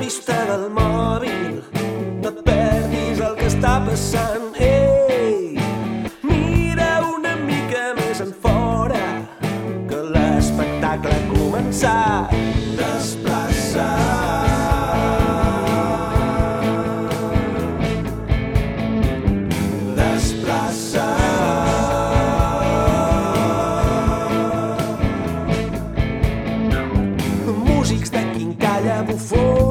Vista del mòbil, no et perdis el que està passant. Ei, mira una mica més en fora, que l'espectacle ha començat. Desplaçar. Músics de quincalla, xocolata,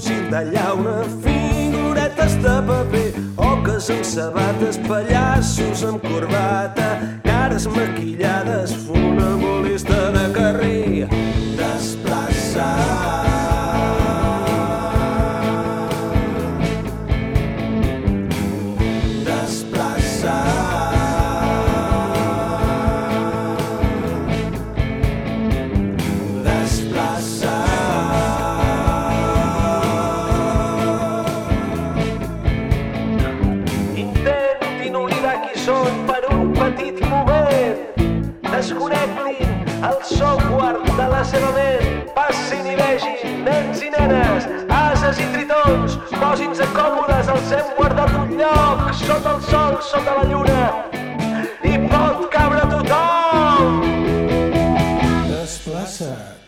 circ de llauna, figuretes de paper, oques amb sabates, pallassos amb corbata, cares maquillades, funambulista són per un petit moment. Desconnectin el software de la seva ment. Passin i vegin, nens i nenes, ases i tritons. Posin-se còmodes, els hem guardat un lloc sota el sol, sota la lluna. Hi pot cabre tothom! Desplaçat.